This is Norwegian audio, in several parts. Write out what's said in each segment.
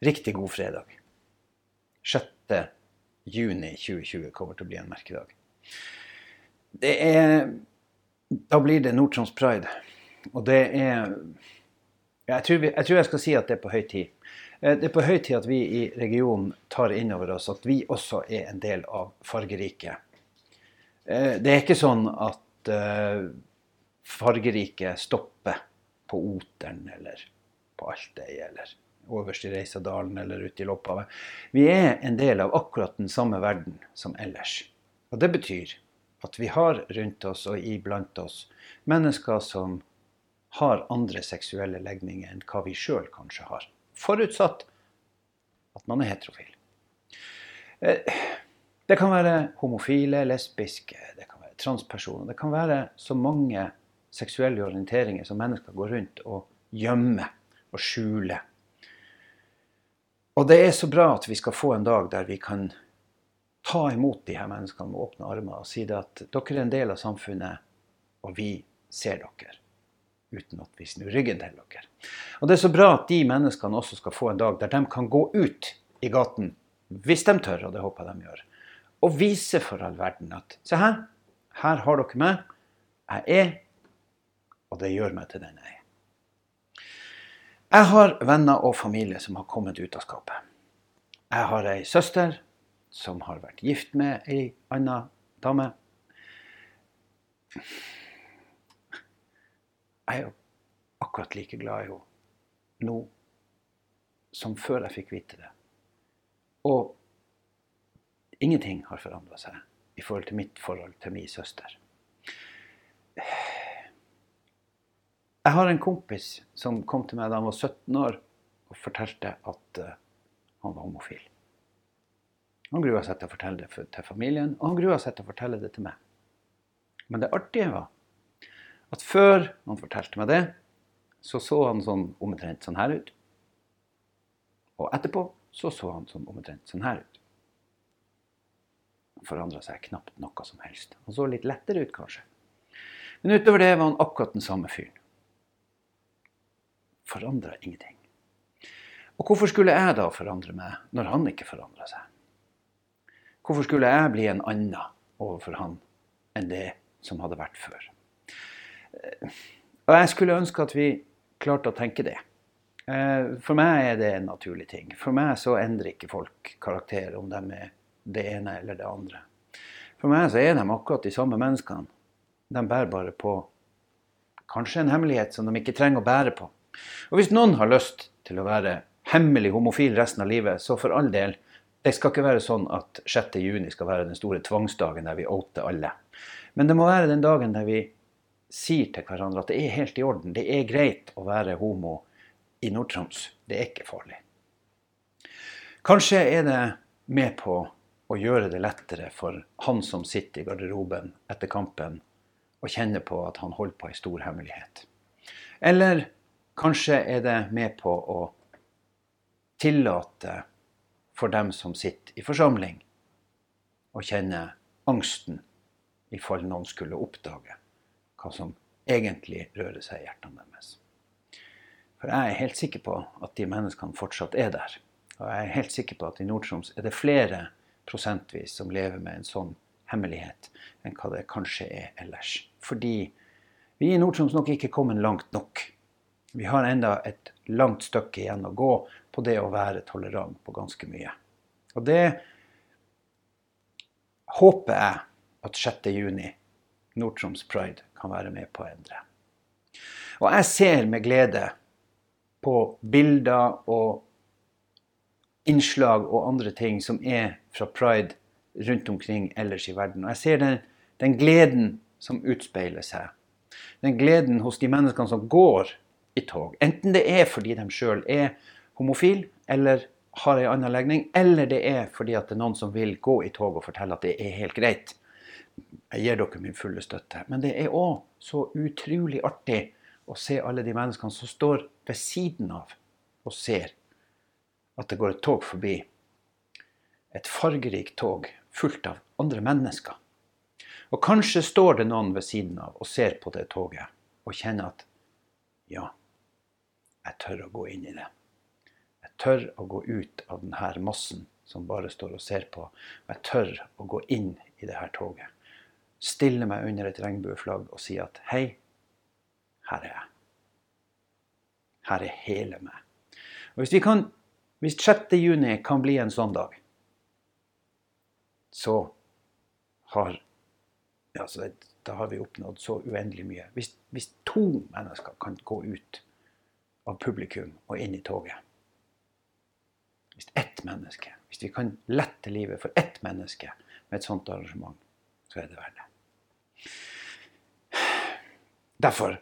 Riktig god fredag. 6. juni 2020 kommer til å bli en merkedag. Det er Da blir det Nord-Troms Pride. Og det er jeg tror, vi, jeg tror, jeg skal si at det er på høy tid. Eh, det er på høy tid at vi i regionen tar inn over oss at vi også er en del av fargeriket. Eh, det er ikke sånn at eh, fargeriket stopper på Oteren eller på Altøy eller øverst i Reisadalen eller ute i Lopphavet. Vi er en del av akkurat den samme verden som ellers. Og det betyr at vi har rundt oss og iblant oss mennesker som har andre seksuelle legninger enn hva vi sjøl kanskje har. Forutsatt at man er heterofil. Eh, det kan være homofile, lesbiske, det kan være transpersoner. Det kan være så mange seksuelle orienteringer som mennesker går rundt og gjemmer og skjuler og det er så bra at vi skal få en dag der vi kan ta imot de her menneskene med åpne armer og si det at dere er en del av samfunnet, og vi ser dere. Uten at vi snur ryggen til dere. Og det er så bra at de menneskene også skal få en dag der de kan gå ut i gaten, hvis de tør, og det håper jeg de gjør, og vise for all verden at se her, her har dere meg. Jeg er, og det gjør meg til den jeg er. Jeg har venner og familie som har kommet ut av skapet. Jeg har ei søster som har vært gift med ei anna dame. Jeg er jo akkurat like glad i henne nå som før jeg fikk vite det. Og ingenting har forandra seg i forhold til mitt forhold til min søster. Jeg har en kompis som kom til meg da han var 17 år og fortalte at uh, han var homofil. Han grua seg til å fortelle det til familien, og han grua seg til å fortelle det til meg. Men det artige var at før han fortalte meg det, så så han sånn omtrent sånn her ut. Og etterpå så så han sånn omtrent sånn her ut. Han forandra seg knapt noe som helst. Han så litt lettere ut, kanskje. Men utover det var han akkurat den samme fyren forandra ingenting. Og hvorfor skulle jeg da forandre meg når han ikke forandra seg? Hvorfor skulle jeg bli en annen overfor han enn det som hadde vært før? Og jeg skulle ønske at vi klarte å tenke det. Eh, for meg er det en naturlig ting. For meg så endrer ikke folk karakter om de er det ene eller det andre. For meg så er de akkurat de samme menneskene. De bærer bare på kanskje en hemmelighet som de ikke trenger å bære på. Og hvis noen har lyst til å være hemmelig homofil resten av livet, så for all del. Det skal ikke være sånn at 6.6 skal være den store tvangsdagen der vi outer alle. Men det må være den dagen der vi sier til hverandre at det er helt i orden. Det er greit å være homo i Nord-Troms. Det er ikke farlig. Kanskje er det med på å gjøre det lettere for han som sitter i garderoben etter kampen, og kjenner på at han holder på ei stor hemmelighet. Eller Kanskje er det med på å tillate for dem som sitter i forsamling, å kjenne angsten i fall noen skulle oppdage hva som egentlig rører seg i hjertene deres. For jeg er helt sikker på at de menneskene fortsatt er der. Og jeg er helt sikker på at i Nord-Troms er det flere prosentvis som lever med en sånn hemmelighet enn hva det kanskje er ellers. Fordi vi i Nord-Troms nok ikke er kommet langt nok vi har enda et langt stykke igjen å gå på det å være tolerant på ganske mye. Og det håper jeg at 6.6, Nord-Troms Pride, kan være med på å endre. Og jeg ser med glede på bilder og innslag og andre ting som er fra pride rundt omkring ellers i verden. Og jeg ser den, den gleden som utspeiler seg. Den gleden hos de menneskene som går i tog. Enten det er fordi de sjøl er homofil eller har en annen legning, eller det er fordi at det er noen som vil gå i tog og fortelle at det er helt greit. Jeg gir dere min fulle støtte. Men det er òg så utrolig artig å se alle de menneskene som står ved siden av og ser at det går et tog forbi. Et fargerikt tog fullt av andre mennesker. Og kanskje står det noen ved siden av og ser på det toget og kjenner at ja, jeg tør å gå inn i det. Jeg tør å gå ut av denne massen som bare står og ser på. Jeg tør å gå inn i det her toget. Stille meg under et regnbueflagg og si at hei, her er jeg. Her er hele meg. Og hvis, vi kan, hvis 6. juni kan bli en sånn dag, så har altså, da har vi oppnådd så uendelig mye. Hvis, hvis, to mennesker kan gå ut av publikum og inn i toget Hvis ett menneske Hvis vi kan lette livet for ett menneske med et sånt arrangement, så er det verdt det. Derfor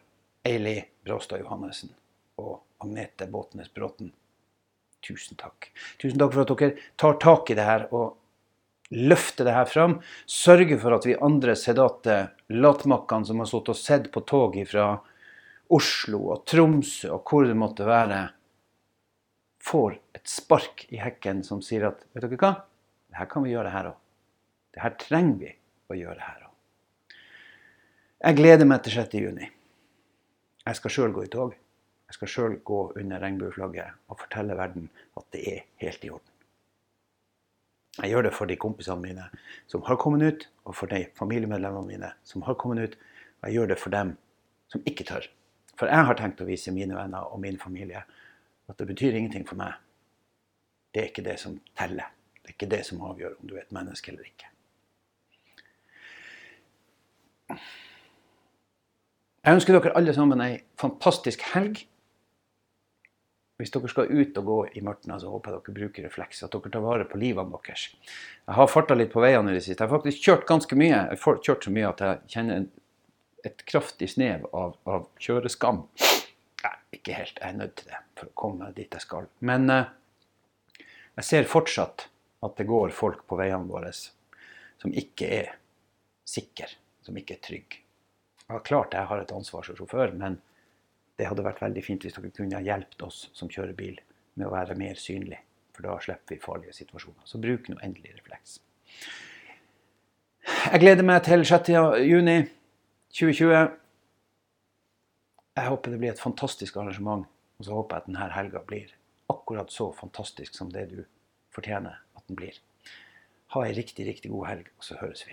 Eili Bråstad Johannessen og Agnete Båtnes Bråten, tusen takk. Tusen takk for at dere tar tak i det her og løfte det her fram. Sørge for at vi andre sedate latmakkene som har sittet og sett på tog fra Oslo og Tromsø og hvor det måtte være, får et spark i hekken som sier at vet dere hva, det her kan vi gjøre her òg. Det her trenger vi å gjøre her òg. Jeg gleder meg til 6. juni. Jeg skal sjøl gå i tog. Jeg skal sjøl gå under regnbueflagget og fortelle verden at det er helt i orden. Jeg gjør det for de kompisene mine som har kommet ut, og for de familiemedlemmene mine som har kommet ut. Og jeg gjør det for dem som ikke tør. For jeg har tenkt å vise mine venner og min familie at det betyr ingenting for meg. Det er ikke det som teller. Det er ikke det som avgjør om du er et menneske eller ikke. Jeg ønsker dere alle sammen ei fantastisk helg. Hvis dere skal ut og gå i mørket, så håper jeg dere bruker refleks. At dere tar vare på livene deres. Jeg har farta litt på veiene i det siste. Jeg har faktisk kjørt ganske mye. Jeg har kjørt så mye at jeg kjenner et kraftig snev av, av kjøreskam. Nei, ikke helt. Jeg er nødt til det for å komme dit jeg skal. Men eh, jeg ser fortsatt at det går folk på veiene våre som ikke er sikre, som ikke er trygge. Ja, klart jeg har et ansvar som sjåfør, men det hadde vært veldig fint hvis dere kunne ha hjulpet oss som kjører bil, med å være mer synlig. For da slipper vi farlige situasjoner. Så bruk nå endelig refleks. Jeg gleder meg til 6. juni 2020. Jeg håper det blir et fantastisk arrangement. Og så håper jeg at denne helga blir akkurat så fantastisk som det du fortjener at den blir. Ha ei riktig, riktig god helg, og så høres vi.